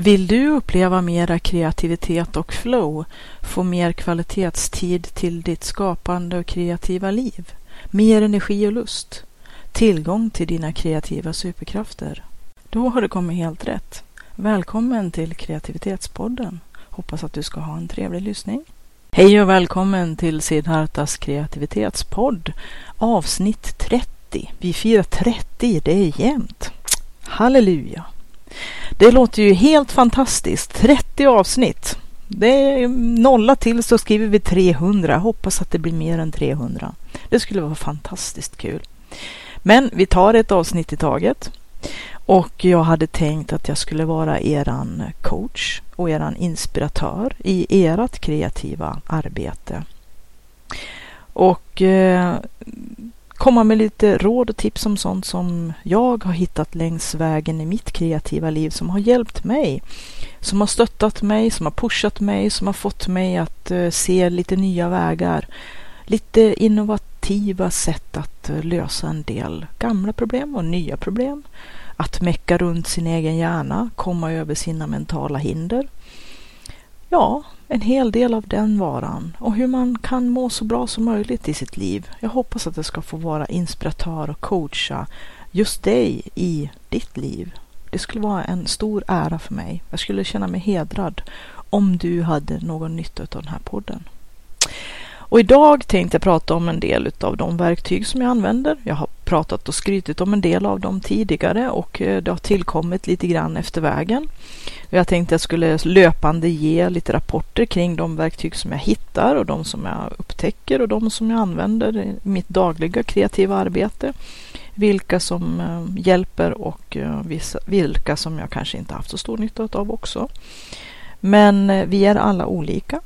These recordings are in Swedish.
Vill du uppleva mera kreativitet och flow, få mer kvalitetstid till ditt skapande och kreativa liv, mer energi och lust, tillgång till dina kreativa superkrafter? Då har du kommit helt rätt. Välkommen till Kreativitetspodden. Hoppas att du ska ha en trevlig lyssning. Hej och välkommen till Siddhartas kreativitetspodd avsnitt 30. Vi firar 30, det är jämnt. Halleluja! Det låter ju helt fantastiskt. 30 avsnitt. Det är nolla till så skriver vi 300. Hoppas att det blir mer än 300. Det skulle vara fantastiskt kul. Men vi tar ett avsnitt i taget. Och jag hade tänkt att jag skulle vara eran coach och eran inspiratör i ert kreativa arbete. Och eh, komma med lite råd och tips om sånt som jag har hittat längs vägen i mitt kreativa liv som har hjälpt mig. Som har stöttat mig, som har pushat mig, som har fått mig att eh, se lite nya vägar. Lite innovativa sätt att eh, lösa en del gamla problem och nya problem. Att mecka runt sin egen hjärna, komma över sina mentala hinder. Ja, en hel del av den varan och hur man kan må så bra som möjligt i sitt liv. Jag hoppas att jag ska få vara inspiratör och coacha just dig i ditt liv. Det skulle vara en stor ära för mig. Jag skulle känna mig hedrad om du hade någon nytta av den här podden. Och idag tänkte jag prata om en del av de verktyg som jag använder. Jag har pratat och skrytit om en del av dem tidigare och eh, det har tillkommit lite grann efter vägen. Jag tänkte jag skulle löpande ge lite rapporter kring de verktyg som jag hittar och de som jag upptäcker och de som jag använder i mitt dagliga kreativa arbete. Vilka som eh, hjälper och eh, vilka som jag kanske inte haft så stor nytta av också. Men vi är alla olika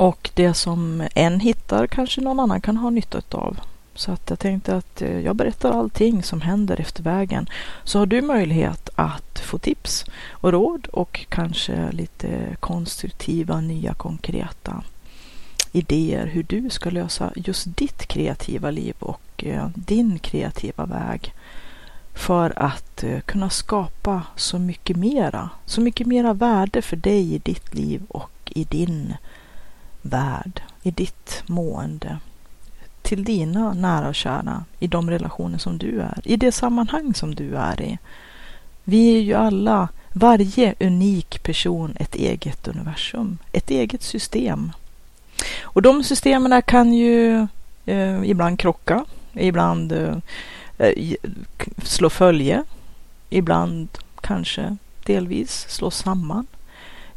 och det som en hittar kanske någon annan kan ha nytta av. Så att jag tänkte att eh, jag berättar allting som händer efter vägen. Så har du möjlighet att få tips och råd och kanske lite konstruktiva, nya, konkreta idéer hur du ska lösa just ditt kreativa liv och eh, din kreativa väg för att eh, kunna skapa så mycket mera, så mycket mera värde för dig i ditt liv och i din värld, i ditt mående, till dina nära och kära, i de relationer som du är, i det sammanhang som du är i. Vi är ju alla, varje unik person, ett eget universum, ett eget system. Och de systemen kan ju eh, ibland krocka, ibland eh, eh slå följe, ibland kanske delvis slå samman.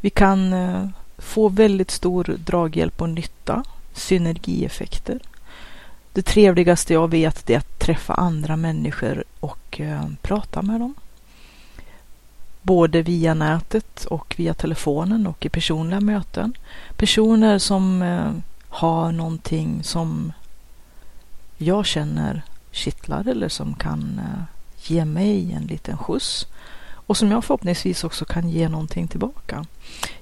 Vi kan eh, få väldigt stor draghjälp och nytta, synergieffekter. Det trevligaste jag vet är att träffa andra människor och eh, prata med dem. Både via nätet och via telefonen och i personliga möten. Personer som eh, har någonting som jag känner kittlar eller som kan eh, ge mig en liten skjuts och som jag förhoppningsvis också kan ge någonting tillbaka.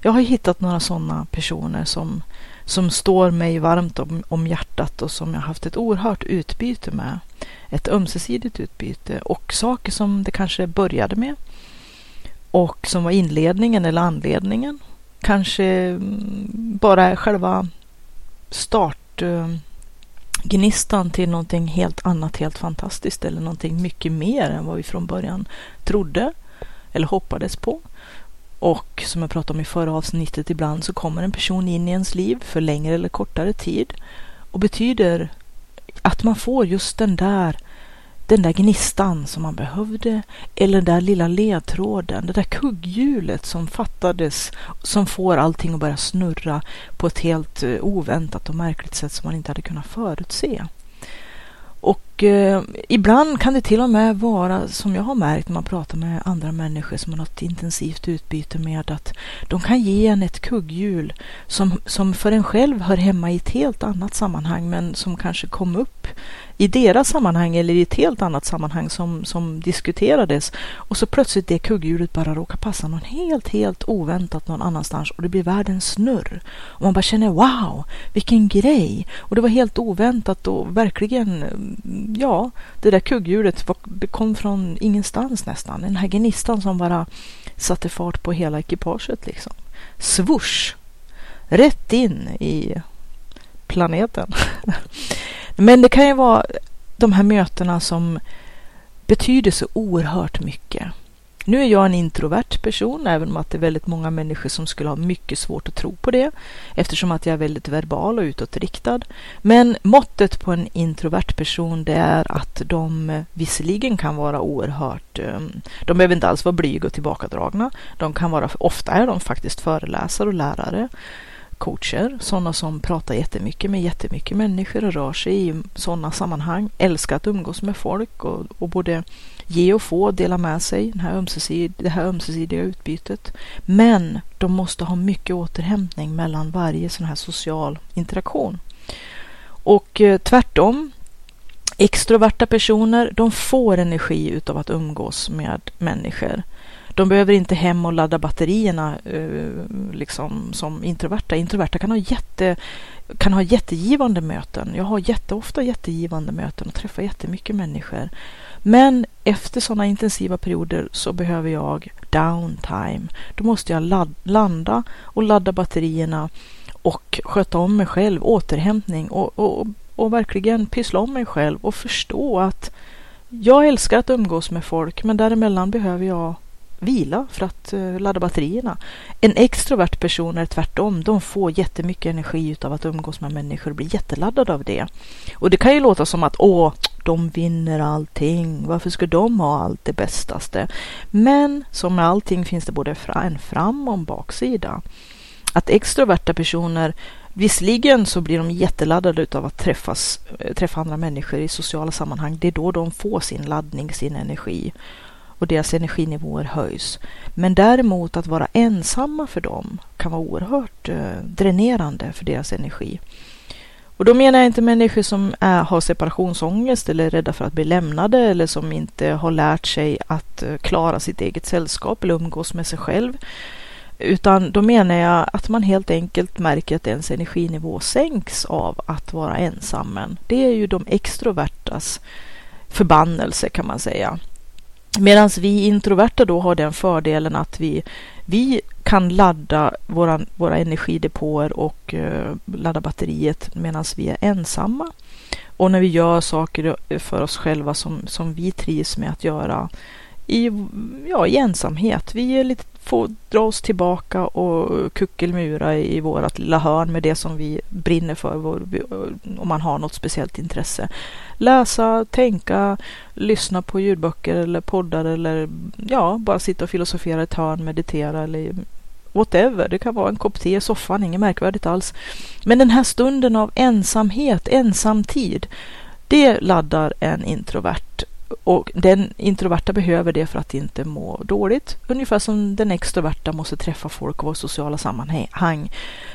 Jag har hittat några sådana personer som, som står mig varmt om, om hjärtat och som jag haft ett oerhört utbyte med. Ett ömsesidigt utbyte och saker som det kanske började med och som var inledningen eller anledningen. Kanske mm, bara själva startgnistan eh, till någonting helt annat, helt fantastiskt eller någonting mycket mer än vad vi från början trodde eller hoppades på. Och som jag pratade om i förra avsnittet, ibland så kommer en person in i ens liv för längre eller kortare tid och betyder att man får just den där den där gnistan som man behövde eller den där lilla ledtråden, det där kugghjulet som fattades som får allting att börja snurra på ett helt eh, oväntat och märkligt sätt som man inte hade kunnat förutse. Och och eh, ibland kan det till och med vara, som jag har märkt när man pratar med andra människor som har något intensivt utbyte med, att de kan ge en ett kugghjul som, som för en själv hör hemma i ett helt annat sammanhang, men som kanske kom upp i deras sammanhang eller i ett helt annat sammanhang som, som diskuterades. Och så plötsligt det kugghjulet bara råkar passa någon helt, helt oväntat någon annanstans och det blir världens snurr. Och man bara känner wow, vilken grej! Och det var helt oväntat och verkligen, ja, det där kugghjulet det kom från ingenstans nästan. Den här gnistan som bara satte fart på hela ekipaget liksom. Swoosh! Rätt in i planeten. Men det kan ju vara de här mötena som betyder så oerhört mycket. Nu är jag en introvert person, även om att det är väldigt många människor som skulle ha mycket svårt att tro på det, eftersom att jag är väldigt verbal och utåtriktad. Men måttet på en introvert person, det är att de eh, visserligen kan vara oerhört, ehm, de behöver inte alls vara blyga och tillbakadragna. De kan vara, ofta är de faktiskt föreläsare och lärare coacher, sådana som pratar jättemycket med jättemycket människor och rör sig i sådana sammanhang, älskar att umgås med folk och, och både ge och få, dela med sig, den här det här ömsesidiga utbytet. Men de måste ha mycket återhämtning mellan varje sån här social interaktion. Och eh, tvärtom, extroverta personer, de får energi utav att umgås med människor. De behöver inte hem och ladda batterierna eh, liksom som introverta. Introverta kan ha, jätte, kan ha jättegivande möten. Jag har jätteofta jättegivande möten och träffar jättemycket människor. Men efter sådana intensiva perioder så behöver jag downtime. Då måste jag landa och ladda batterierna och sköta om mig själv, återhämtning och, och, och verkligen pyssla om mig själv och förstå att jag älskar att umgås med folk men däremellan behöver jag vila för att eh, ladda batterierna. En extrovert person är tvärtom. De får jättemycket energi av att umgås med människor och blir jätteladdade av det. Och det kan ju låta som att åh, de vinner allting. Varför ska de ha allt det bästaste? Men som med allting finns det både en fram och en baksida. Att extroverta personer Visserligen så blir de jätteladdade av att träffas, eh, träffa andra människor i sociala sammanhang. Det är då de får sin laddning, sin energi och deras energinivåer höjs. Men däremot att vara ensamma för dem kan vara oerhört eh, dränerande för deras energi. Och då menar jag inte människor som är, har separationsångest eller är rädda för att bli lämnade eller som inte har lärt sig att eh, klara sitt eget sällskap eller umgås med sig själv. Utan då menar jag att man helt enkelt märker att ens energinivå sänks av att vara ensam. Det är ju de extrovertas förbannelse kan man säga. Medan vi introverta då har den fördelen att vi, vi kan ladda våra, våra energidepåer och eh, ladda batteriet medan vi är ensamma. Och när vi gör saker för oss själva som, som vi trivs med att göra i, ja, i ensamhet. Vi är lite får dra oss tillbaka och kuckelmura i vårt lilla hörn med det som vi brinner för, om man har något speciellt intresse. Läsa, tänka, lyssna på ljudböcker eller poddar eller ja, bara sitta och filosofera i ett hörn, meditera eller whatever. Det kan vara en kopp te i soffan, inget märkvärdigt alls. Men den här stunden av ensamhet, ensamtid, det laddar en introvert och den introverta behöver det för att inte må dåligt. Ungefär som den extroverta måste träffa folk och vara i sociala sammanhang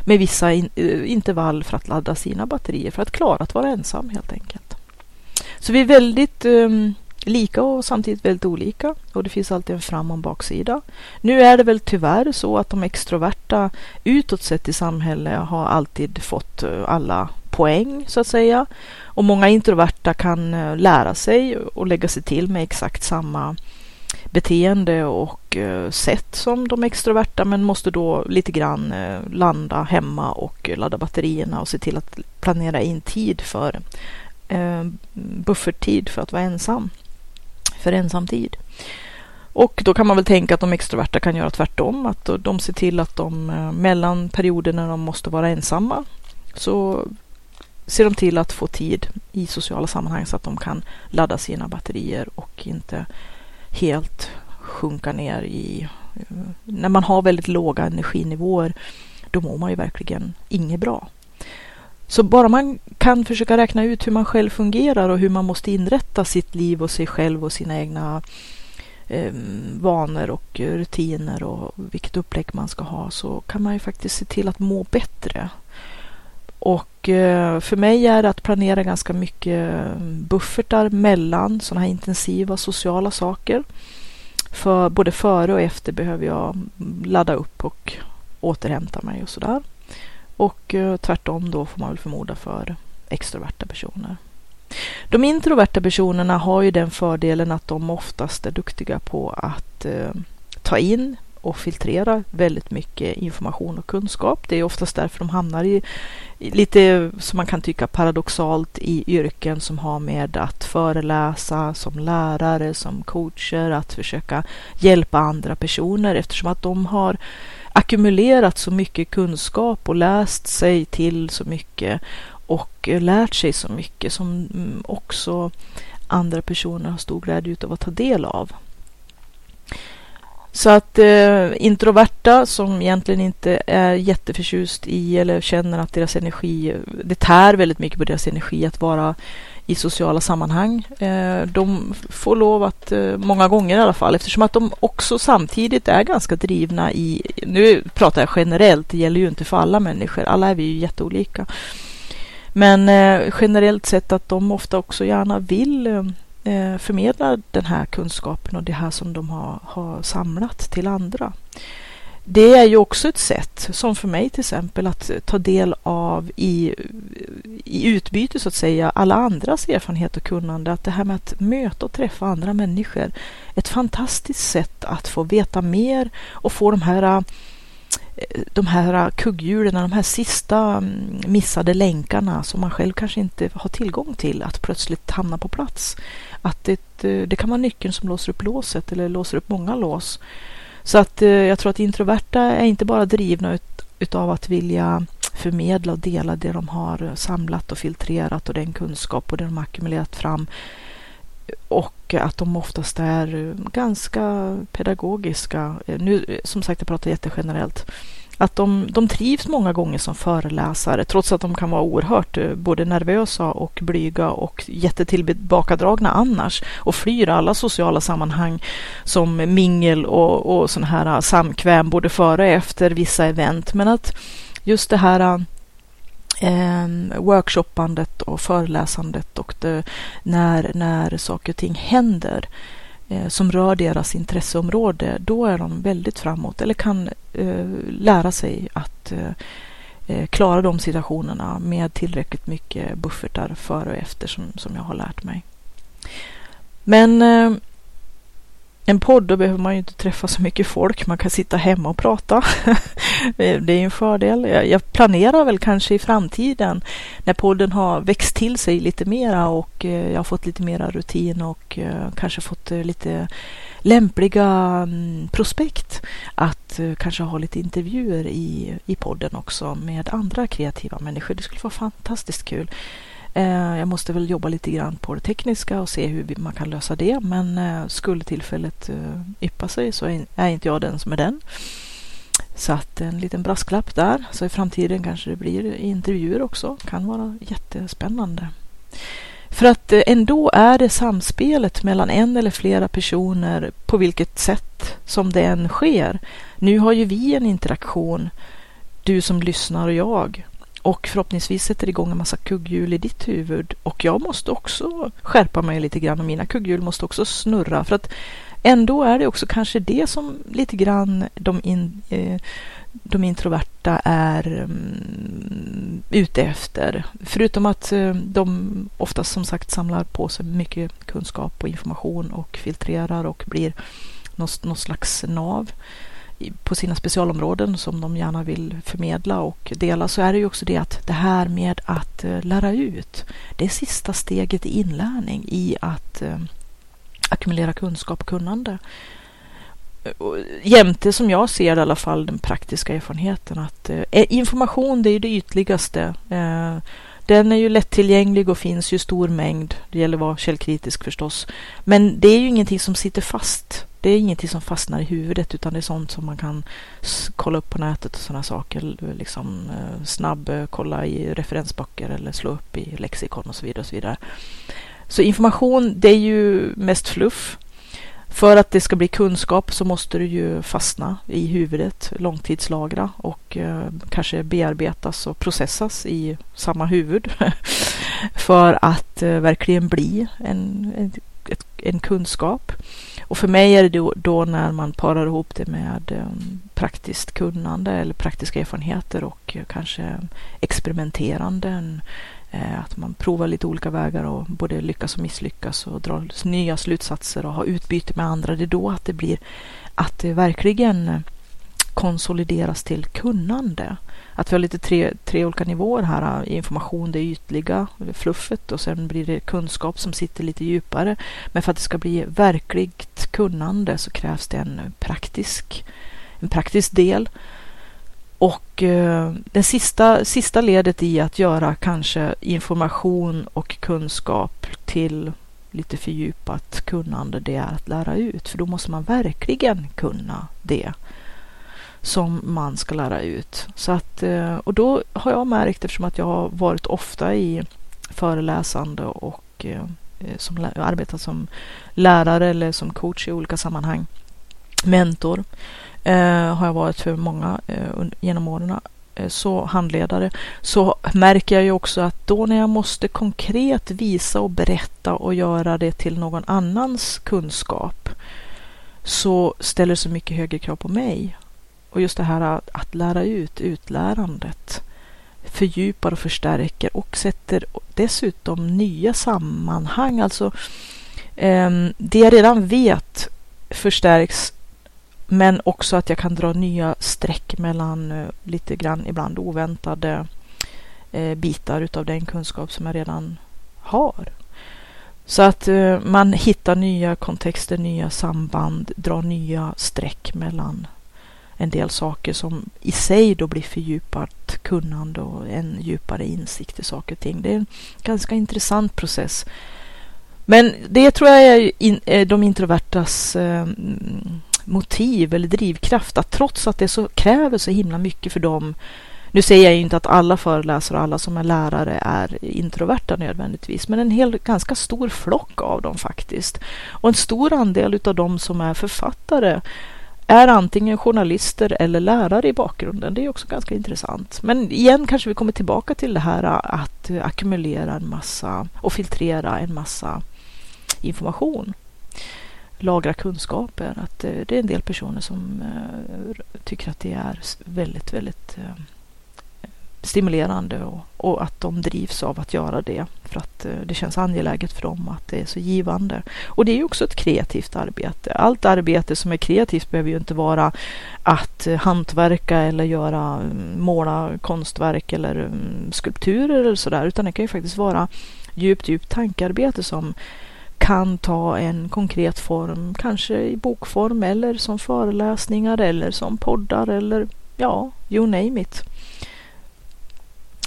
med vissa in, uh, intervall för att ladda sina batterier för att klara att vara ensam helt enkelt. Så vi är väldigt um, lika och samtidigt väldigt olika och det finns alltid en fram och en baksida. Nu är det väl tyvärr så att de extroverta utåt sett i samhället har alltid fått eh, alla poäng så att säga. Och många introverta kan eh, lära sig och lägga sig till med exakt samma beteende och eh, sätt som de extroverta men måste då lite grann eh, landa hemma och ladda batterierna och se till att planera in tid för bufferttid för att vara ensam. För ensamtid. Och då kan man väl tänka att de extroverta kan göra tvärtom, att de ser till att de mellan perioder när de måste vara ensamma så ser de till att få tid i sociala sammanhang så att de kan ladda sina batterier och inte helt sjunka ner i... Eh, när man har väldigt låga energinivåer då mår man ju verkligen inget bra. Så bara man kan försöka räkna ut hur man själv fungerar och hur man måste inrätta sitt liv och sig själv och sina egna eh, vanor och rutiner och vilket upplägg man ska ha så kan man ju faktiskt se till att må bättre. Och Eh, för mig är det att planera ganska mycket eh, buffertar mellan sådana här intensiva sociala saker. För både före och efter behöver jag ladda upp och återhämta mig och sådär. Och eh, tvärtom då får man väl förmoda för extroverta personer. De introverta personerna har ju den fördelen att de oftast är duktiga på att eh, ta in och filtrera väldigt mycket information och kunskap. Det är oftast därför de hamnar i lite som man kan tycka paradoxalt i yrken som har med att föreläsa som lärare, som coacher, att försöka hjälpa andra personer eftersom att de har ackumulerat så mycket kunskap och läst sig till så mycket och lärt sig så mycket som också andra personer har stor glädje av att ta del av. Så att eh, introverta som egentligen inte är jätteförtjust i eller känner att deras energi, det tär väldigt mycket på deras energi att vara i sociala sammanhang. Eh, de får lov att, eh, många gånger i alla fall, eftersom att de också samtidigt är ganska drivna i, nu pratar jag generellt, det gäller ju inte för alla människor, alla är vi ju jätteolika. Men eh, generellt sett att de ofta också gärna vill eh, eh, förmedla den här kunskapen och det här som de har, har samlat till andra. Det är ju också ett sätt, som för mig till exempel, att ta del av i, i utbyte så att säga, alla andras erfarenhet och kunnande. Att det här med att möta och träffa andra människor, ett fantastiskt sätt att få veta mer och få de här de här kugghjulen, de här sista mm, missade länkarna som man själv kanske inte har tillgång till, att plötsligt hamna på plats. Att det, eh, det kan vara nyckeln som låser upp låset eller låser upp många lås. Så att eh, jag tror att introverta är inte bara drivna ut, utav att vilja förmedla och dela det de har samlat och filtrerat och den kunskap och det de har ackumulerat fram och att de oftast är eh, ganska pedagogiska. Eh, nu, eh, som sagt, jag pratar jättegenerellt. Att de, de trivs många gånger som föreläsare trots att de kan vara oerhört både nervösa och blyga och jättetillbakadragna annars och flyr alla sociala sammanhang som mingel och, och sån här samkväm både före och efter vissa event. Men att just det här eh, workshoppandet och föreläsandet och det, när, när saker och ting händer eh, som rör deras intresseområde, då är de väldigt framåt eller kan eh, lära sig att eh, eh klara de situationerna med tillräckligt mycket buffertar före och efter som, som jag har lärt mig. Men eh, en podd, då behöver man ju inte träffa så mycket folk. Man kan sitta hemma och prata. det är en fördel. Jag planerar väl kanske i framtiden när podden har växt till sig lite mera och eh, jag har fått lite mera rutin och eh, kanske fått eh, lite lämpliga mm, prospekt att kanske ha lite intervjuer i, i podden också med andra kreativa människor. Det skulle vara fantastiskt kul. Jag måste väl jobba lite grann på det tekniska och se hur man kan lösa det. Men skulle tillfället yppa sig så är inte jag den som är den. Så att en liten brasklapp där. Så i framtiden kanske det blir intervjuer också. Kan vara jättespännande. För att eh, ändå är det samspelet mellan en eller flera personer på vilket sätt som det än sker. Nu har ju vi en interaktion, du som lyssnar och jag. Och förhoppningsvis sätter igång en massa kugghjul i ditt huvud. Och jag måste också skärpa mig lite grann och mina kugghjul måste också snurra. För att ändå är det också kanske det som lite grann de, in, eh, de introverta är um, ute efter. Förutom att eh, de oftast som sagt samlar på sig mycket kunskap och information och filtrerar och blir något, något slags nav på sina specialområden som de gärna vill förmedla och dela så är det ju också det att det här med att eh, lära ut, det är sista steget i inlärning i att eh, ackumulera kunskap och kunnande. Jämte som jag ser det, i alla fall den praktiska erfarenheten att eh, eh information det är det ytligaste. Eh, den är ju lättillgänglig och finns ju i stor mängd. Det gäller att vara källkritisk förstås. Men det är ju ingenting som sitter fast Det är ingenting som fastnar i huvudet utan det är sånt som man kan kolla upp på nätet och sådana saker. Liksom eh, snabb eh, kolla i referensböcker eller slå upp i lexikon och så vidare. Och så, vidare så information det är ju mest fluff. För att det ska bli kunskap så måste det ju fastna i huvudet, långtidslagra och eh, kanske bearbetas och processas i samma huvud för att eh, verkligen bli en, en, en, kunskap. Och för mig är det då, då när man parar ihop det med eh, praktiskt kunnande eller praktiska erfarenheter och eh, kanske experimenterande, en, Eh, att man provar lite olika vägar och både lyckas och misslyckas och drar nya slutsatser och har utbyte med andra. Det är då att det blir att det verkligen eh, konsolideras till kunnande. Att vi har lite tre, tre olika nivåer här. Eh, information, det ytliga, fluffet och sen blir det kunskap som sitter lite djupare. Men för att det ska bli verkligt kunnande så krävs det en praktisk, en praktisk del och eh, det sista, sista ledet i att göra kanske information och kunskap till lite fördjupat kunnande, det är att lära ut. För då måste man verkligen kunna det som man ska lära ut. Så att, eh, och då har jag märkt, eftersom att jag har varit ofta i föreläsande och eh, eh, som, arbetat som lärare eller som coach i olika sammanhang, mentor, eh, har jag varit för många eh, genom åren, eh, så handledare, så märker jag ju också att då när jag måste konkret visa och berätta och göra det till någon annans kunskap så ställer det så mycket högre krav på mig. Och just det här att, att lära ut, utlärandet fördjupar och förstärker och sätter dessutom nya sammanhang. Alltså eh, det jag redan vet förstärks men också att jag kan dra nya streck mellan eh, lite grann ibland oväntade eh, bitar utav den kunskap som jag redan har. Så att eh, man hittar nya kontexter, nya samband, drar nya streck mellan en del saker som i sig då blir fördjupat kunnande och en djupare insikt i saker och ting. Det är en ganska intressant process. Men det tror jag är de introvertas motiv eller drivkraft att trots att det så kräver så himla mycket för dem nu säger jag inte att alla föreläsare och alla som är lärare är introverta nödvändigtvis, men en hel, ganska stor flock av dem faktiskt. Och en stor andel av dem som är författare är antingen journalister eller lärare i bakgrunden. Det är också ganska intressant. Men igen kanske vi kommer tillbaka till det här att ackumulera en massa och filtrera en massa information lagra kunskaper. Att eh, det är en del personer som eh, tycker att det är väldigt, väldigt eh, stimulerande och, och, att de drivs av att göra det för att det känns angeläget för dem att det är så givande. Och det är ju också ett kreativt arbete. Allt arbete som är kreativt behöver ju inte vara att hantverka eller göra mm, måla konstverk eller mm, skulpturer eller sådär utan det kan ju faktiskt vara djupt, djupt tankearbete som kan ta en konkret form, kanske i bokform eller som föreläsningar eller som poddar eller ja, you name it.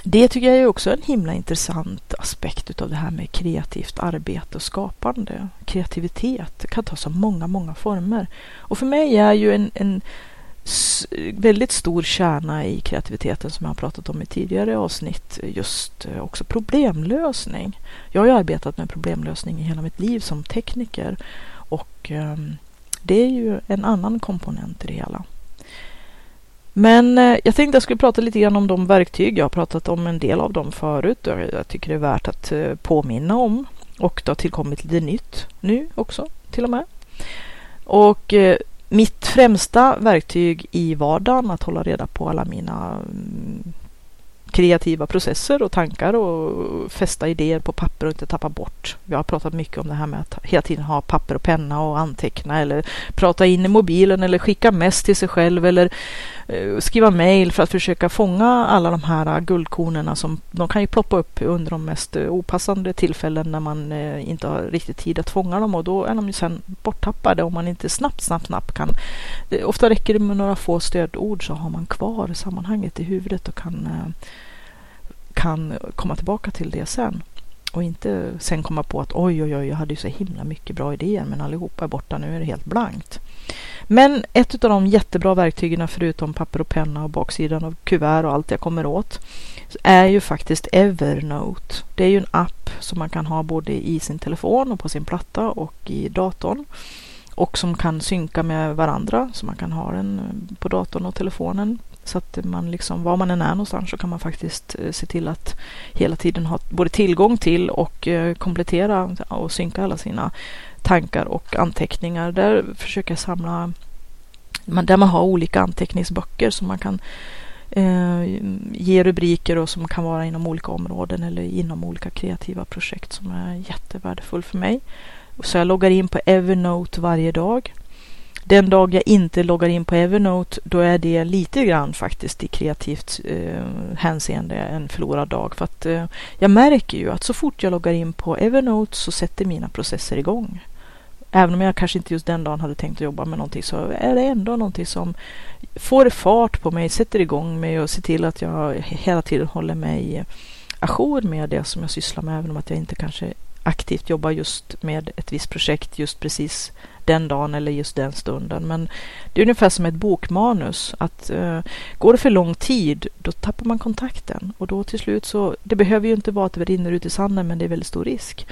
Det tycker jag är också en himla intressant aspekt av det här med kreativt arbete och skapande. Kreativitet kan ta så många, många former. Och för mig är ju en, en väldigt stor kärna i kreativiteten som jag har pratat om i tidigare avsnitt. Just eh, också problemlösning. Jag har ju arbetat med problemlösning i hela mitt liv som tekniker och ehm, det är ju en annan komponent i det hela. Men eh, jag tänkte jag skulle prata lite grann om de verktyg. Jag har pratat om en del av dem förut och jag tycker det är värt att eh, påminna om. Och det har tillkommit lite nytt nu också till och med. Och mitt främsta verktyg i vardagen att hålla reda på alla mina mm, kreativa processer och tankar och fästa idéer på papper och inte tappa bort. Jag har pratat mycket om det här med att hela tiden ha papper och penna och anteckna eller prata in i mobilen eller skicka mest till sig själv eller Eh, skriva mejl för att försöka fånga alla de här guldkornen som de kan ju ploppa upp under de mest eh, opassande tillfällen när man eh, inte har riktigt tid att fånga dem och då är de ju sen borttappade om man inte snabbt, snabbt, snabbt kan. ofta räcker det med några få stödord så har man kvar sammanhanget i huvudet och kan kan komma tillbaka till det sen. Och inte sen komma på att oj, oj, oj, jag hade ju så himla mycket bra idéer men allihopa är borta, nu är det helt blankt. Men ett av de jättebra verktygen förutom papper och penna och baksidan av kuvert och allt jag kommer åt är ju faktiskt Evernote. Det är ju en app som man kan ha både i sin telefon och på sin platta och i datorn. Och som kan synka med varandra så man kan ha den på datorn och telefonen. Så att man liksom, var man än är någonstans så kan man faktiskt eh, se till att hela tiden ha både tillgång till och eh, komplettera och synka alla sina tankar och anteckningar. Där försöker jag samla, där man har olika anteckningsböcker som man kan eh, ge rubriker och som kan vara inom olika områden eller inom olika kreativa projekt som är jättevärdefull för mig. Så jag loggar in på Evernote varje dag. Den dag jag inte loggar in på Evernote, då är det lite grann faktiskt i kreativt eh, hänseende en förlorad dag. För att eh, jag märker ju att så fort jag loggar in på Evernote så sätter mina processer igång. Även om jag kanske inte just den dagen hade tänkt att jobba med någonting så är det ändå någonting som får fart på mig, sätter igång mig och ser till att jag hela tiden håller mig ajour med det som jag sysslar med. Även om att jag inte kanske aktivt jobbar just med ett visst projekt just precis den dagen eller just den stunden. Men det är ungefär som ett bokmanus. Att uh, Går det för lång tid, då tappar man kontakten. Och då till slut så, det behöver ju inte vara att det rinner ut i sanden, men det är väldigt stor risk.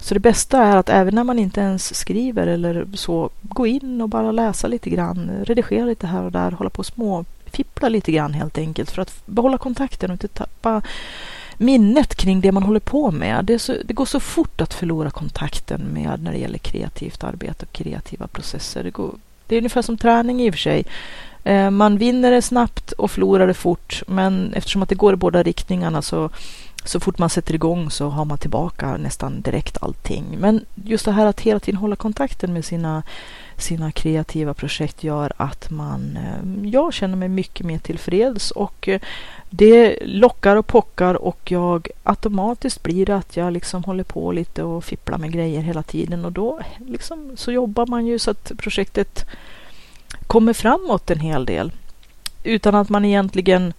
Så det bästa är att även när man inte ens skriver eller så, gå in och bara läsa lite grann, redigera lite här och där, hålla på och små fippla lite grann helt enkelt för att behålla kontakten och inte tappa minnet kring det man håller på med. Det, så, det, går så fort att förlora kontakten med när det gäller kreativt arbete och kreativa processer. Det, går, det är ungefär som träning i och för sig. Eh, man vinner det snabbt och förlorar det fort, men eftersom att det går i båda riktningarna så så fort man sätter igång så har man tillbaka nästan direkt allting. Men just det här att hela tiden hålla kontakten med sina, sina kreativa projekt gör att man, eh, jag känner mig mycket mer tillfreds och eh, det lockar och pockar och jag automatiskt blir det att jag liksom håller på lite och fipplar med grejer hela tiden och då liksom så jobbar man ju så att projektet kommer framåt en hel del utan att man egentligen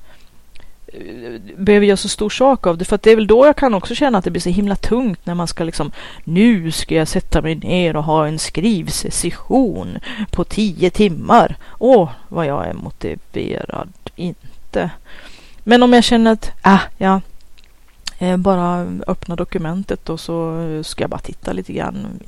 behöver göra så stor sak av det. För att det är väl då jag kan också känna att det blir så himla tungt när man ska liksom nu ska jag sätta mig ner och ha en skrivsession på tio timmar. Åh, vad jag är motiverad. Inte. Men om jag känner att, äh, ja, Eh, bara öppna dokumentet och så ska jag bara titta lite grann.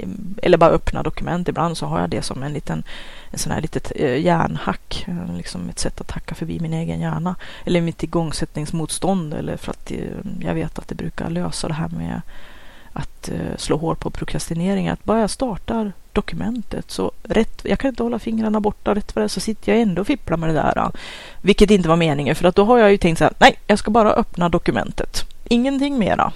Eller bara öppna dokument. Ibland så har jag det som en liten en sån här litet eh, hjärnhack. Eh, liksom ett sätt att hacka förbi min egen hjärna. Eller mitt igångsättningsmotstånd. Eller för att jag vet att det brukar lösa det här med att slå hål på prokrastinering. Att bara jag startar dokumentet så rätt, jag kan inte hålla fingrarna borta. Rätt vad det så sitter jag ändå och fipplar med det där. Vilket inte var meningen för att då har jag ju tänkt så här. Nej, jag ska bara öppna dokumentet ingenting mera.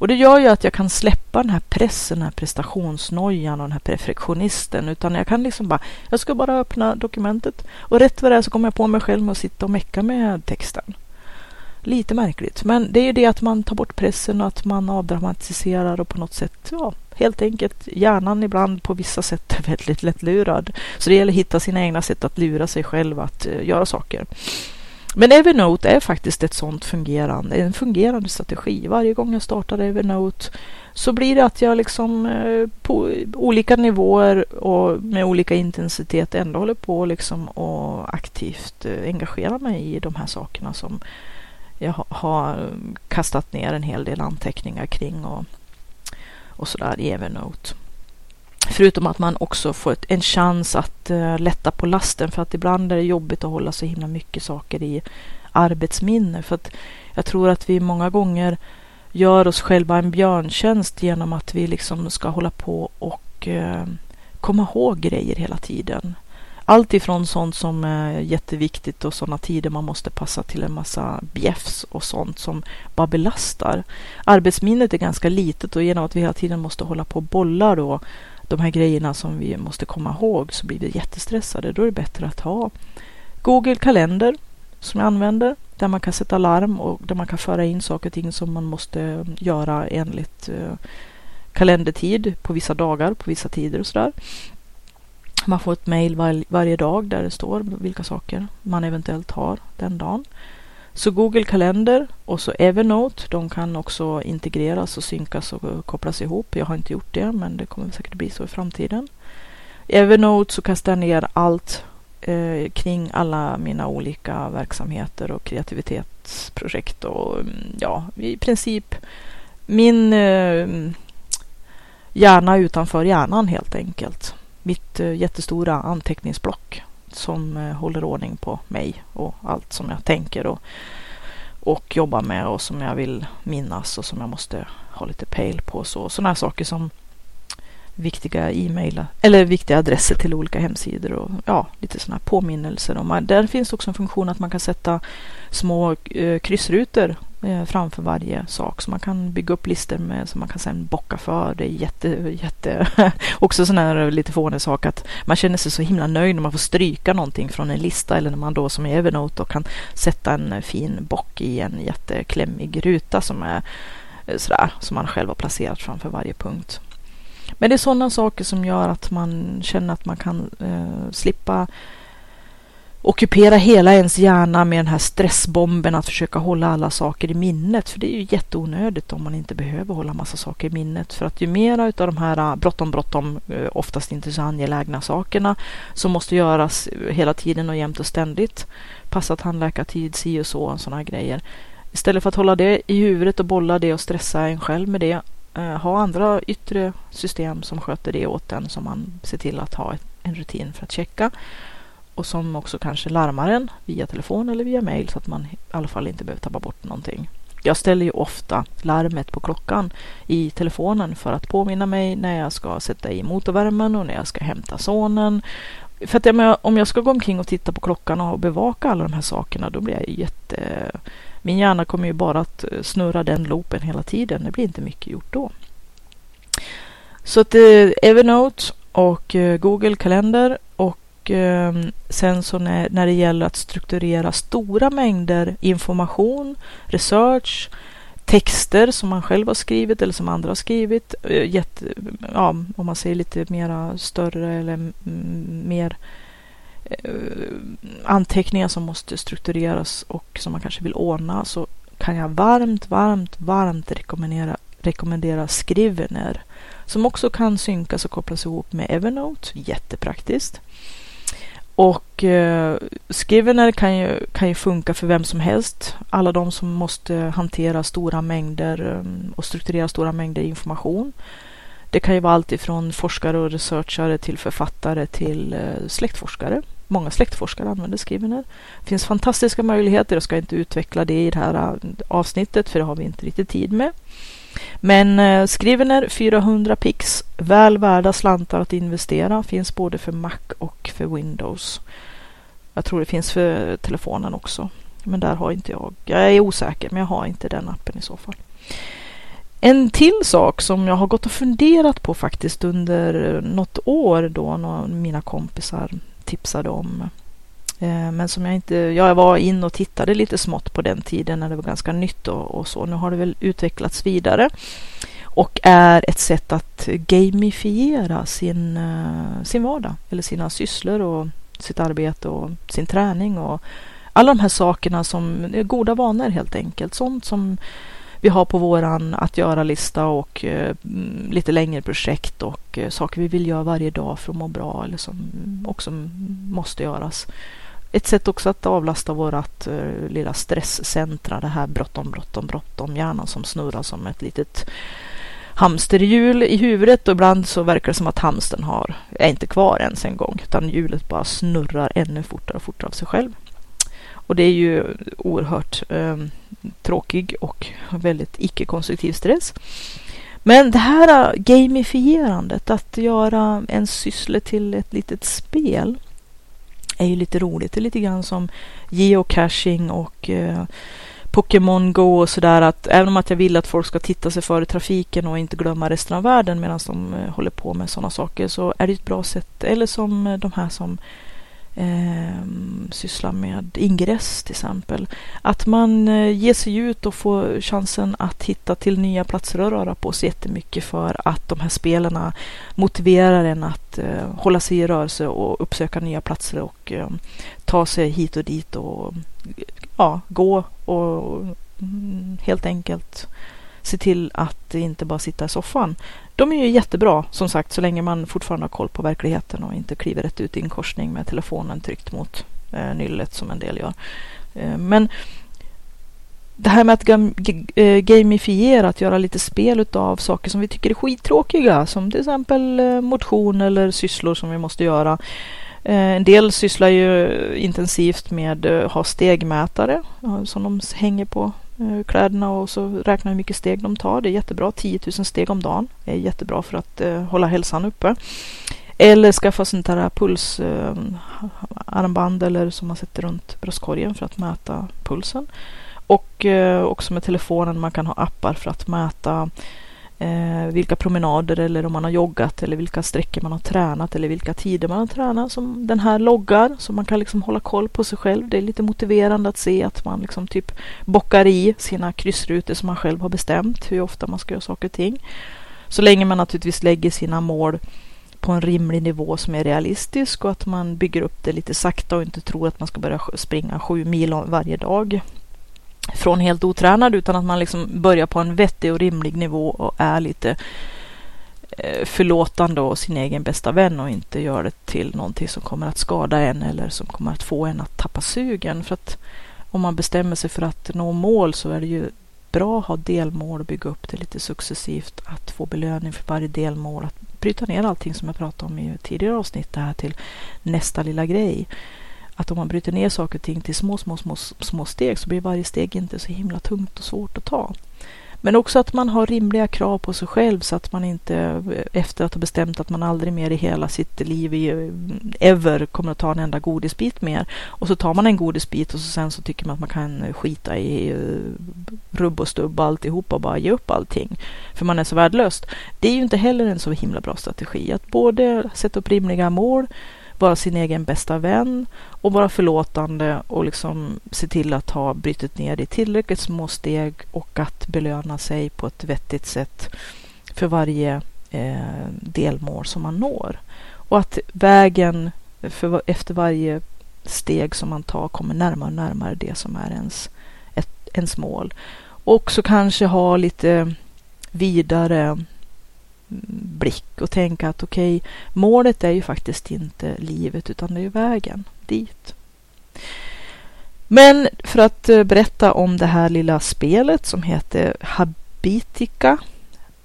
Och det gör ju att jag kan släppa den här pressen, den här prestationsnojan och den här perfektionisten. Utan jag kan liksom bara, jag ska bara öppna dokumentet och rätt vad det är så kommer jag på mig själv med att sitta och mecka med texten. Lite märkligt, men det är ju det att man tar bort pressen och att man avdramatiserar och på något sätt, ja, helt enkelt hjärnan ibland på vissa sätt är väldigt lättlurad. Så det gäller att hitta sina egna sätt att lura sig själv att uh, göra saker. Men Evernote är faktiskt ett sånt fungerande, en fungerande strategi. Varje gång jag startar Evernote så blir det att jag liksom eh, på olika nivåer och med olika intensitet ändå håller på liksom och aktivt eh, engagera mig i de här sakerna som jag har kastat ner en hel del anteckningar kring och, och sådär i Evernote. Förutom att man också får ett, en chans att uh, lätta på lasten för att ibland är det jobbigt att hålla så himla mycket saker i arbetsminne. För att jag tror att vi många gånger gör oss själva en björntjänst genom att vi liksom ska hålla på och uh, komma ihåg grejer hela tiden. Allt ifrån sånt som är jätteviktigt och sådana tider man måste passa till en massa bjäfs och sånt som bara belastar. Arbetsminnet är ganska litet och genom att vi hela tiden måste hålla på och bolla då de här grejerna som vi måste komma ihåg så blir vi jättestressade. Då är det bättre att ha Google kalender som jag använder där man kan sätta larm och där man kan föra in saker och ting som man måste mm, göra enligt eh, kalendertid på vissa dagar, på vissa tider och sådär. Man får ett mejl var, varje dag där det står vilka saker man eventuellt har den dagen. Så Google Kalender och så Evernote, de kan också integreras och synkas och kopplas ihop. Jag har inte gjort det, men det kommer säkert bli så i framtiden. I Evernote så kastar jag ner allt eh, kring alla mina olika verksamheter och kreativitetsprojekt och mm, ja, i princip min eh, hjärna utanför hjärnan helt enkelt. Mitt eh, jättestora anteckningsblock som eh, håller ordning på mig och allt som jag tänker och, och jobbar med och som jag vill minnas och som jag måste ha lite pejl på. Så, sådana här saker som viktiga e-mail eller viktiga adresser till olika hemsidor och ja, lite sådana här påminnelser. man, där finns också en funktion att man kan sätta små eh, kryssrutor Eh, framför varje sak så man kan bygga upp listor med som man kan sen bocka för. Det är jätte, jätte också sån här lite fånig sak att man känner sig så himla nöjd när man får stryka någonting från en lista eller när man då som i Evernote kan sätta en fin bock i en jätteklämmig ruta som är eh, sådär som man själv har placerat framför varje punkt. Men det är sådana saker som gör att man känner att man kan eh, slippa ockupera hela ens hjärna med den här stressbomben att försöka hålla alla saker i minnet. För det är ju jätteonödigt om man inte behöver hålla massa saker i minnet. För att ju mera av de här äh, bråttom, bråttom, äh, oftast inte så angelägna sakerna som måste göras äh, hela tiden och jämt och ständigt. Passa tandläkartid, si och så, och sådana grejer. Istället för att hålla det i huvudet och bolla det och stressa en själv med det ha andra yttre system som sköter det åt en som man ser till att ha en rutin för att checka och som också kanske larmar en via telefon eller via mail så att man i alla fall inte behöver tappa bort någonting. Jag ställer ju ofta larmet på klockan i telefonen för att påminna mig när jag ska sätta i motorvärmen och när jag ska hämta sonen. För att jag, om jag ska gå omkring och titta på klockan och bevaka alla de här sakerna då blir jag jätte min hjärna kommer ju bara att eh, snurra den loopen hela tiden. Det blir inte mycket gjort då. Så att eh, Evernote och eh, Google Kalender och eh, sen så när, när det gäller att strukturera stora mängder information, research, texter som man själv har skrivit eller som andra har skrivit. Eh, jätte, ja, om man säger lite mera större eller mer eh, anteckningar som måste struktureras och som man kanske vill ordna så kan jag varmt, varmt, varmt rekommendera, rekommendera Scrivener som också kan synkas och kopplas ihop med Evernote. Jättepraktiskt. Och eh, Scrivener kan ju, kan ju funka för vem som helst. Alla de som måste hantera stora mängder eh, och strukturera stora mängder information. Det kan ju vara allt ifrån forskare och researchare till författare till eh, släktforskare. Många släktforskare använder Scrivener. Det finns fantastiska möjligheter. Jag ska inte utveckla det i det här eh, avsnittet för det har vi inte riktigt tid med. Men eh, Scrivener 400 pix, väl värda slantar att investera, finns både för Mac och för Windows. Jag tror det finns för telefonen också, men där har inte jag. Jag är osäker, men jag har inte den appen i så fall. En till sak som jag har gått och funderat på faktiskt under något år då mina kompisar tipsade om. Eh, men som jag inte, jag var in och tittade lite smått på den tiden när det var ganska nytt och, och så. Nu har det väl utvecklats vidare och är ett sätt att gamifiera sin, eh, sin vardag eller sina sysslor och sitt arbete och sin träning och alla de här sakerna som är goda vanor helt enkelt. Sånt som vi har på våran att göra-lista och eh, mm, lite längre projekt och eh, saker vi vill göra varje dag för att må bra eller som också måste göras. Ett sätt också att avlasta vårat uh, lilla stresscentra, det här bråttom, bråttom, bråttom, hjärnan som snurrar som ett litet hamsterhjul i huvudet och ibland så verkar det som att hamstern har, är inte kvar ens en gång utan hjulet bara snurrar ännu fortare och fortare av sig själv. Och det är ju oerhört eh, tråkig och väldigt icke-konstruktiv stress. Men det här gamifierandet, att göra en syssla till ett litet spel är ju lite roligt. Det är lite grann som geocaching och eh, Pokémon Go och sådär att även om att jag vill att folk ska titta sig för i trafiken och inte glömma resten av världen medan de eh, håller på med sådana saker så är det ett bra sätt. Eller som eh, de här som eh, sysslar med ingress till exempel. Att man eh, ger sig ut och får chansen att hitta till nya platser att röra på sig jättemycket för att de här spelarna motiverar en att eh, hålla sig i rörelse och uppsöka nya platser och eh, ta sig hit och dit och ja, gå och mm, helt enkelt se till att inte bara sitta i soffan. De är ju jättebra som sagt så länge man fortfarande har koll på verkligheten och inte kliver rätt ut i en korsning med telefonen tryckt mot eh, nyllet som en del gör. Eh, men det här med att eh, gamifiera, att göra lite spel av saker som vi tycker är skittråkiga, som till exempel eh, motion eller sysslor som vi måste göra. Eh, en del sysslar ju intensivt med att ha stegmätare som de hänger på Eh, kläderna och så räknar hur mycket steg de tar. Det är jättebra. 10 000 steg om dagen är jättebra för att eh, hålla hälsan uppe. Eller skaffa sånt här pulsarmband eh, eller som man sätter runt bröstkorgen för att mäta pulsen. Och eh, också med telefonen man kan ha appar för att mäta eh, vilka promenader eller om man har joggat eller vilka sträckor man har tränat eller vilka tider man har tränat som den här loggar så man kan liksom hålla koll på sig själv. Det är lite motiverande att se att man liksom typ bockar i sina kryssrutor som man själv har bestämt hur ofta man ska göra saker och ting. Så länge man naturligtvis lägger sina mål på en rimlig nivå som är realistisk och att man bygger upp det lite sakta och inte tror att man ska börja springa sju mil varje dag från helt otränad utan att man liksom börjar på en vettig och rimlig nivå och är lite eh, förlåtande och sin egen bästa vän och inte gör det till någonting som kommer att skada en eller som kommer att få en att tappa sugen. För att om man bestämmer sig för att nå mål så är det ju bra att ha delmål och bygga upp det lite successivt. Att få belöning för varje delmål. Att bryta ner allting som jag pratade om i tidigare avsnitt det här till nästa lilla grej att om man bryter ner saker och ting till små, små, små, små steg så blir varje steg inte så himla tungt och svårt att ta. Men också att man har rimliga krav på sig själv så att man inte efter att ha bestämt att man aldrig mer i hela sitt liv i, ever kommer att ta en enda godisbit mer och så tar man en godisbit och så sen så tycker man att man kan skita i eh, rubb och stubb alltihopa och bara ge upp allting för man är så värdelös. Det är ju inte heller en så himla bra strategi att både sätta upp rimliga mål vara sin egen bästa vän och vara förlåtande och liksom se till att ha brutit ner det i tillräckligt små steg och att belöna sig på ett vettigt sätt för varje eh, delmål som man når. Och att vägen för, efter varje steg som man tar kommer närmare och närmare det som är ens, ett, ens mål. Och så kanske ha lite vidare blick och tänka att okej, okay, målet är ju faktiskt inte livet utan det är vägen dit. Men för att eh, berätta om det här lilla spelet som heter Habitica.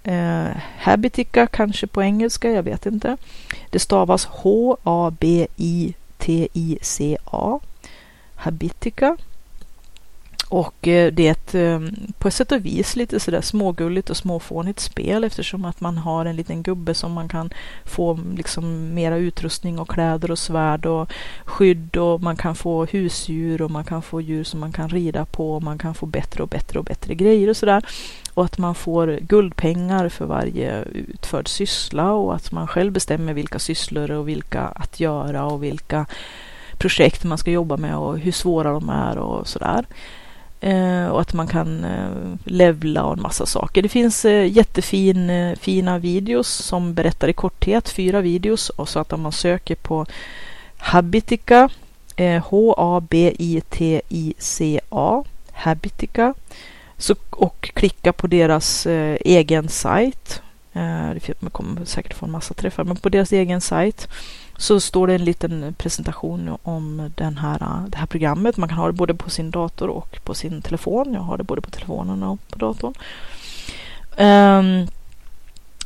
Eh, Habitica kanske på engelska, jag vet inte. Det stavas H-A-B-I-T-I-C-A. Habitica. Och eh, det är ett eh, på ett sätt och vis lite sådär smågulligt och småfånigt spel eftersom att man har en liten gubbe som man kan få liksom mera utrustning och kläder och svärd och skydd och man kan få husdjur och man kan få djur som man kan rida på och man kan få bättre och bättre och bättre grejer och sådär. Och att man får guldpengar för varje utförd syssla och att man själv bestämmer vilka sysslor och vilka att göra och vilka projekt man ska jobba med och hur svåra de är och sådär. Eh, och att man kan eh, levla och en massa saker. Det finns eh, jättefina fina videos som berättar i korthet, fyra videos. Och så att om man söker på Habitica, H-A-B-I-T-I-C-A, Habitica, så, och klicka på deras egen sajt. det man kommer säkert få en massa träffar, men på deras egen sajt så står det en liten presentation om den här, äh, det här programmet. Man kan ha det både på sin dator och på sin telefon. Jag har det både på telefonen och på datorn. Um,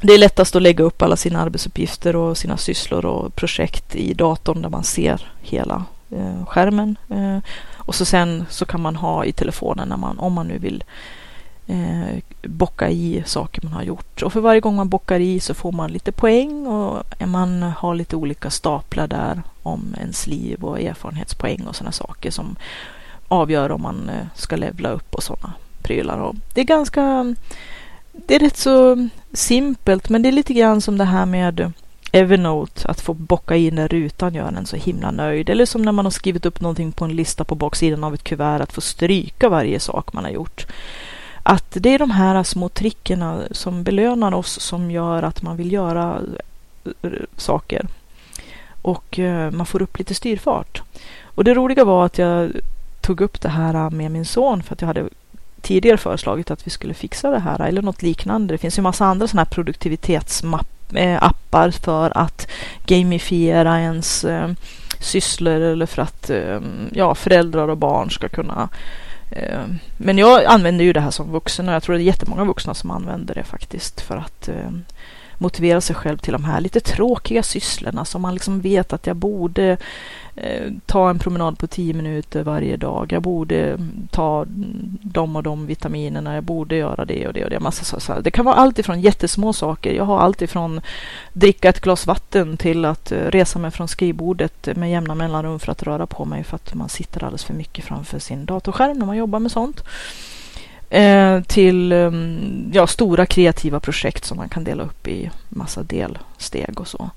det är lättast att lägga upp alla sina arbetsuppgifter och sina sysslor och projekt i datorn där man ser hela eh, skärmen. Eh, och så sen så kan man ha i telefonen när man, om man nu vill eh, bocka i saker man har gjort. Och för varje gång man bockar i så får man lite poäng och man har lite olika staplar där om ens liv och erfarenhetspoäng och sådana saker som avgör om man eh, ska levla upp och sådana prylar. Och det är ganska, det är rätt så simpelt men det är lite grann som det här med Evernote, att få bocka in den rutan gör en så himla nöjd. Eller som när man har skrivit upp någonting på en lista på baksidan av ett kuvert, att få stryka varje sak man har gjort att det är de här små trickerna som belönar oss som gör att man vill göra eh, saker. Och eh, man får upp lite styrfart. Och det roliga var att jag tog upp det här med min son för att jag hade tidigare föreslagit att vi skulle fixa det här eller något liknande. Det finns ju massa andra sådana här produktivitetsappar eh, för att gamifiera ens sysslor eller för att ja, föräldrar och barn ska kunna Eh, men jag använder ju det här som vuxen och jag tror det är jättemånga vuxna som använder det faktiskt för att eh, motivera sig själv till de här lite tråkiga sysslorna som man liksom vet att jag borde eh, ta en promenad på tio minuter varje dag. Jag borde mm, ta de och de vitaminerna. Jag borde göra det och det och det. Massa så, så. Det kan vara allt ifrån jättesmå saker. Jag har allt ifrån dricka ett glas vatten till att eh, resa mig från skrivbordet med jämna mellanrum för att röra på mig för att man sitter alldeles för mycket framför sin datorskärm när man jobbar med sånt eh, till ehm, ja, stora kreativa projekt som man kan dela upp i massa delsteg och så.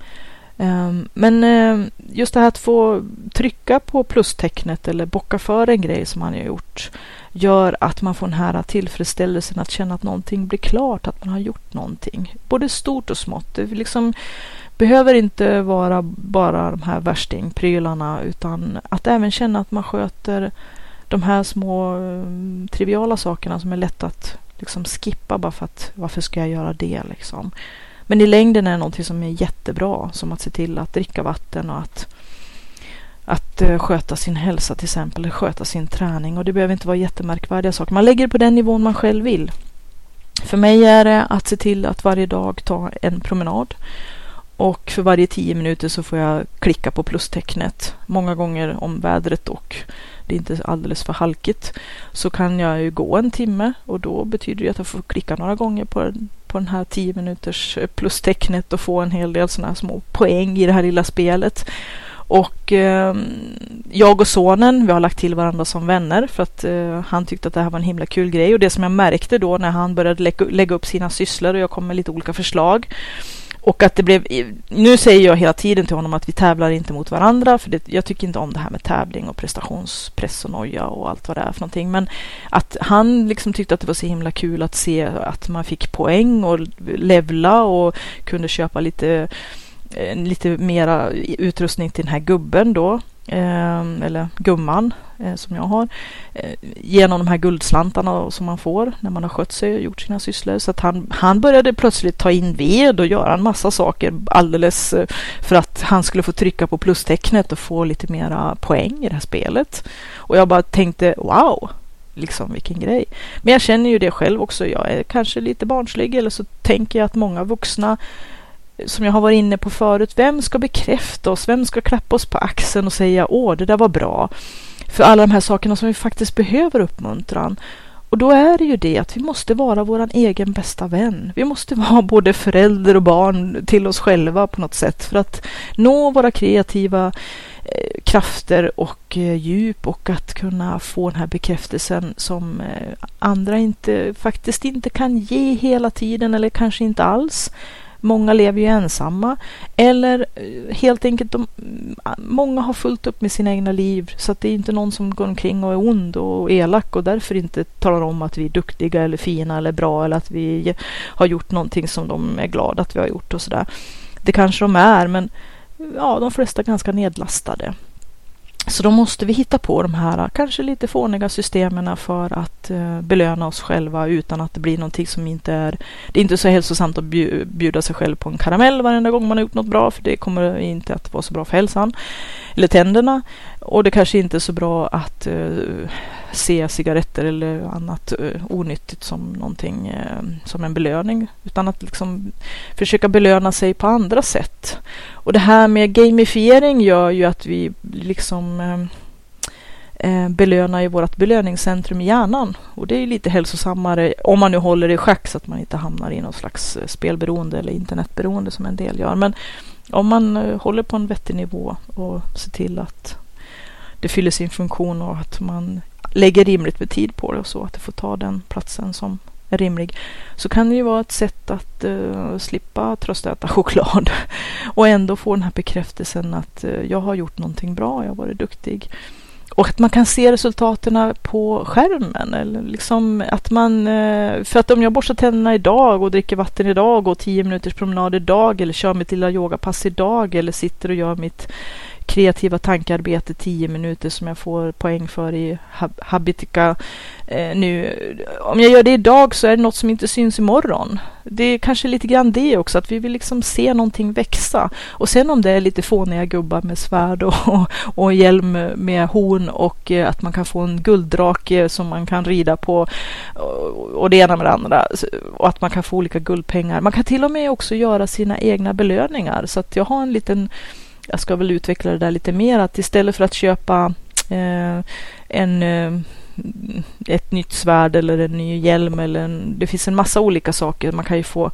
Ehm, men ehm, just det här att få trycka på plustecknet eller bocka för en grej som man har gjort gör att man får den här tillfredsställelsen att känna att någonting blir klart, att man har gjort någonting. Både stort och smått. Det liksom behöver inte vara bara de här värstingprylarna utan att även känna att man sköter de här små um, triviala sakerna som är lätt att liksom skippa bara för att varför ska jag göra det liksom. Men i längden är det någonting som är jättebra som att se till att dricka vatten och att att uh, sköta sin hälsa till exempel, eller sköta sin träning och det behöver inte vara jättemärkvärdiga saker. Man lägger det på den nivån man själv vill. För mig är det att se till att varje dag ta en promenad och för varje tio minuter så får jag klicka på plustecknet. Många gånger om vädret och det är inte alldeles för halkigt så kan jag ju gå en timme och då betyder det att jag får klicka några gånger på, på den här tio minuters eh, plustecknet och få en hel del sådana här små poäng i det här lilla spelet. Och eh, jag och sonen, vi har lagt till varandra som vänner för att eh, han tyckte att det här var en himla kul grej. Och det som jag märkte då när han började lägga, lägga upp sina sysslor och jag kom med lite olika förslag och att det blev, nu säger jag hela tiden till honom att vi tävlar inte mot varandra, för det, jag tycker inte om det här med tävling och prestationspress och noja och allt vad det är för någonting. Men att han liksom tyckte att det var så himla kul att se att man fick poäng och levla och kunde köpa lite, eh, lite mera utrustning till den här gubben då. Ehm, eller gumman eh, som jag har, eh, genom de här guldslantarna som man får när man har skött sig och gjort sina sysslor. Så att han, han började plötsligt ta in ved och göra en massa saker alldeles eh, för att han skulle få trycka på plustecknet och få lite mera poäng i det här spelet. Och jag bara tänkte wow, liksom vilken grej. Men jag känner ju det själv också. Jag är kanske lite barnslig eller så tänker jag att många vuxna som jag har varit inne på förut, vem ska bekräfta oss? Vem ska klappa oss på axeln och säga åh, det där var bra? För alla de här sakerna som vi faktiskt behöver uppmuntran. Och då är det ju det att vi måste vara vår egen bästa vän. Vi måste vara både förälder och barn till oss själva på något sätt för att nå våra kreativa eh, krafter och eh, djup och att kunna få den här bekräftelsen som eh, andra inte faktiskt inte kan ge hela tiden eller kanske inte alls. Många lever ju ensamma eller eh, helt enkelt de, mm, många har fullt upp med sina egna liv så att det är inte någon som går omkring och är ond och elak och därför inte talar om att vi är duktiga eller fina eller bra eller att vi har gjort någonting som de är glada att vi har gjort och sådär. Det kanske de är men ja, de flesta är ganska nedlastade. Så då måste vi hitta på de här kanske lite fåniga systemen för att eh, belöna oss själva utan att det blir någonting som inte är... Det är inte så hälsosamt att bjuda sig själv på en karamell varenda gång man har gjort något bra för det kommer inte att vara så bra för hälsan eller tänderna. Och det kanske inte är så bra att eh, se cigaretter eller annat eh, onyttigt som någonting eh, som en belöning utan att liksom försöka belöna sig på andra sätt. Och det här med gamifiering gör ju att vi liksom belöna belönar i vårt belöningscentrum i hjärnan. Och det är lite hälsosammare om man nu håller det i schack så att man inte hamnar i någon slags spelberoende eller internetberoende som en del gör. Men om man håller på en vettig nivå och ser till att det fyller sin funktion och att man lägger rimligt med tid på det och så att det får ta den platsen som är rimlig så kan det ju vara ett sätt att uh, slippa tröstäta choklad och ändå få den här bekräftelsen att uh, jag har gjort någonting bra, jag har varit duktig. Och att man kan se resultaten på skärmen. Eller liksom att man, eh, för att om jag borstar tänderna idag och dricker vatten idag och går tio minuters promenad idag eller kör mitt lilla yogapass idag eller sitter och gör mitt kreativa tankearbete 10 minuter som jag får poäng för i Habitica eh, nu. Om jag gör det idag så är det något som inte syns imorgon. Det är kanske lite grann det också, att vi vill liksom se någonting växa. Och sen om det är lite fåniga gubbar med svärd och, och, och hjälm med horn och eh, att man kan få en gulddrake som man kan rida på och, och det ena med det andra. Och att man kan få olika guldpengar. Man kan till och med också göra sina egna belöningar. Så att jag har en liten jag ska väl utveckla det där lite mer, att istället för att köpa eh, en, eh, ett nytt svärd eller en ny hjälm eller en, det finns en massa olika saker. Man kan ju få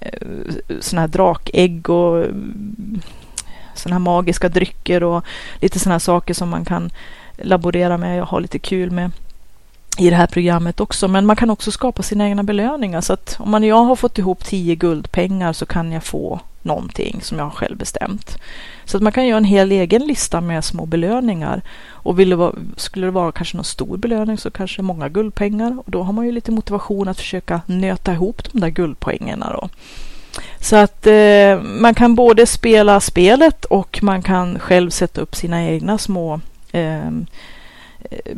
eh, sådana här drakägg och eh, sådana här magiska drycker och lite sådana här saker som man kan laborera med och ha lite kul med i det här programmet också. Men man kan också skapa sina egna belöningar. Så att om man, jag har fått ihop tio guldpengar så kan jag få någonting som jag själv bestämt. Så att man kan göra en hel egen lista med små belöningar. Och vill det vara, skulle det vara kanske någon stor belöning så kanske många guldpengar. Och då har man ju lite motivation att försöka nöta ihop de där guldpoängerna då. Så att eh, man kan både spela spelet och man kan själv sätta upp sina egna små ehm, eh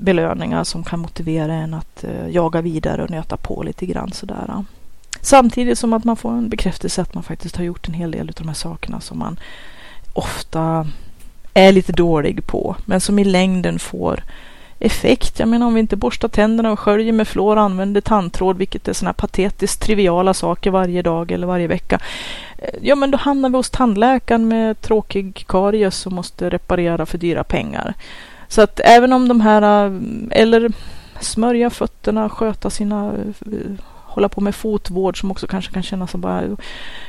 belöningar som kan motivera en att eh, jaga vidare och nöta på lite grann sådär. Samtidigt som att man får en bekräftelse att man faktiskt har gjort en hel del av de här sakerna som man ofta är lite dålig på, men som i längden får effekt. Jag menar om vi inte borstar tänderna och sköljer med fluor och använder tandtråd, vilket är sådana här patetiskt triviala saker varje dag eller varje vecka. Eh, ja, men då hamnar vi hos tandläkaren med tråkig karies och måste reparera för dyra pengar. Så att även om de här, eh, eller smörja fötterna, sköta sina eh, hålla på med fotvård som också kanske kan kännas som bara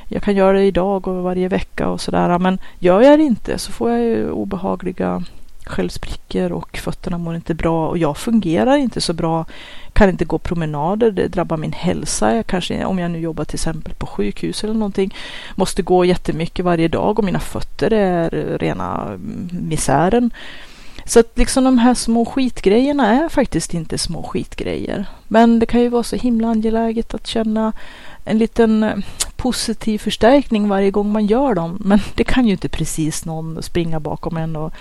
jag kan göra det idag och varje vecka och sådär. Men gör jag det inte så får jag ju obehagliga sköldsprickor och fötterna mår inte bra och jag fungerar inte så bra. Kan inte gå promenader, det drabbar min hälsa. Jag kanske, om jag nu jobbar till exempel på sjukhus eller någonting, måste gå jättemycket varje dag och mina fötter är rena misären. Så att liksom de här små skitgrejerna är faktiskt inte små skitgrejer. Men det kan ju vara så himla angeläget att känna en liten eh, positiv förstärkning varje gång man gör dem. Men det kan ju inte precis någon springa bakom en och,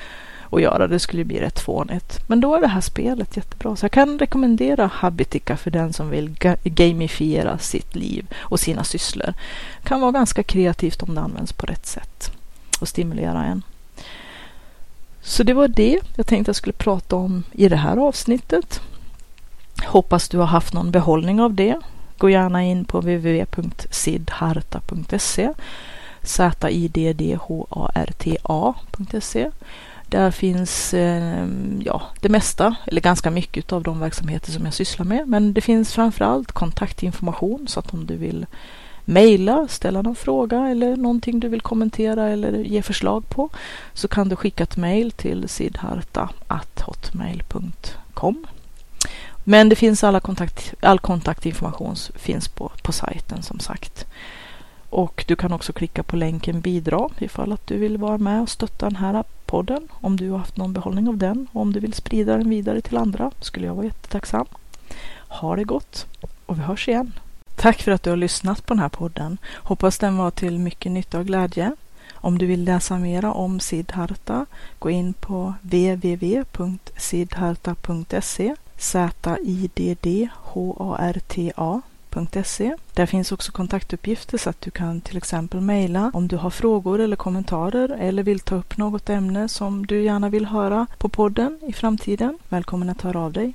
och göra. Det skulle bli rätt fånigt. Men då är det här spelet jättebra. Så jag kan rekommendera Habitica för den som vill gamifiera sitt liv och sina sysslor. Det kan vara ganska kreativt om det används på rätt sätt och stimulera en. Så det var det jag tänkte jag skulle prata om i det här avsnittet. Hoppas du har haft någon behållning av det. Gå gärna in på www.sidharta.se Z-I-D-D-H-A-R-T-A.se Där finns ehm, ja, det mesta, eller ganska mycket av de verksamheter som jag sysslar med. Men det finns framförallt kontaktinformation så att om du vill mejla, ställa någon fråga eller någonting du vill kommentera eller ge förslag på så kan du skicka ett mejl till sidharta.hotmail.com. Men det finns alla kontakt, all kontaktinformation finns på, på sajten som sagt. Och du kan också klicka på länken bidra ifall att du vill vara med och stötta den här podden. Om du har haft någon behållning av den och om du vill sprida den vidare till andra skulle jag vara jättetacksam. Ha det gott och vi hörs igen. Tack för att du har lyssnat på den här podden. Hoppas den var till mycket nytta och glädje. Om du vill läsa mera om Siddharta, gå in på www.siddharta.se Z-I-D-D-H-A-R-T-A.se. Där finns också kontaktuppgifter så att du kan till exempel mejla om du har frågor eller kommentarer eller vill ta upp något ämne som du gärna vill höra på podden i framtiden. Välkommen att höra av dig.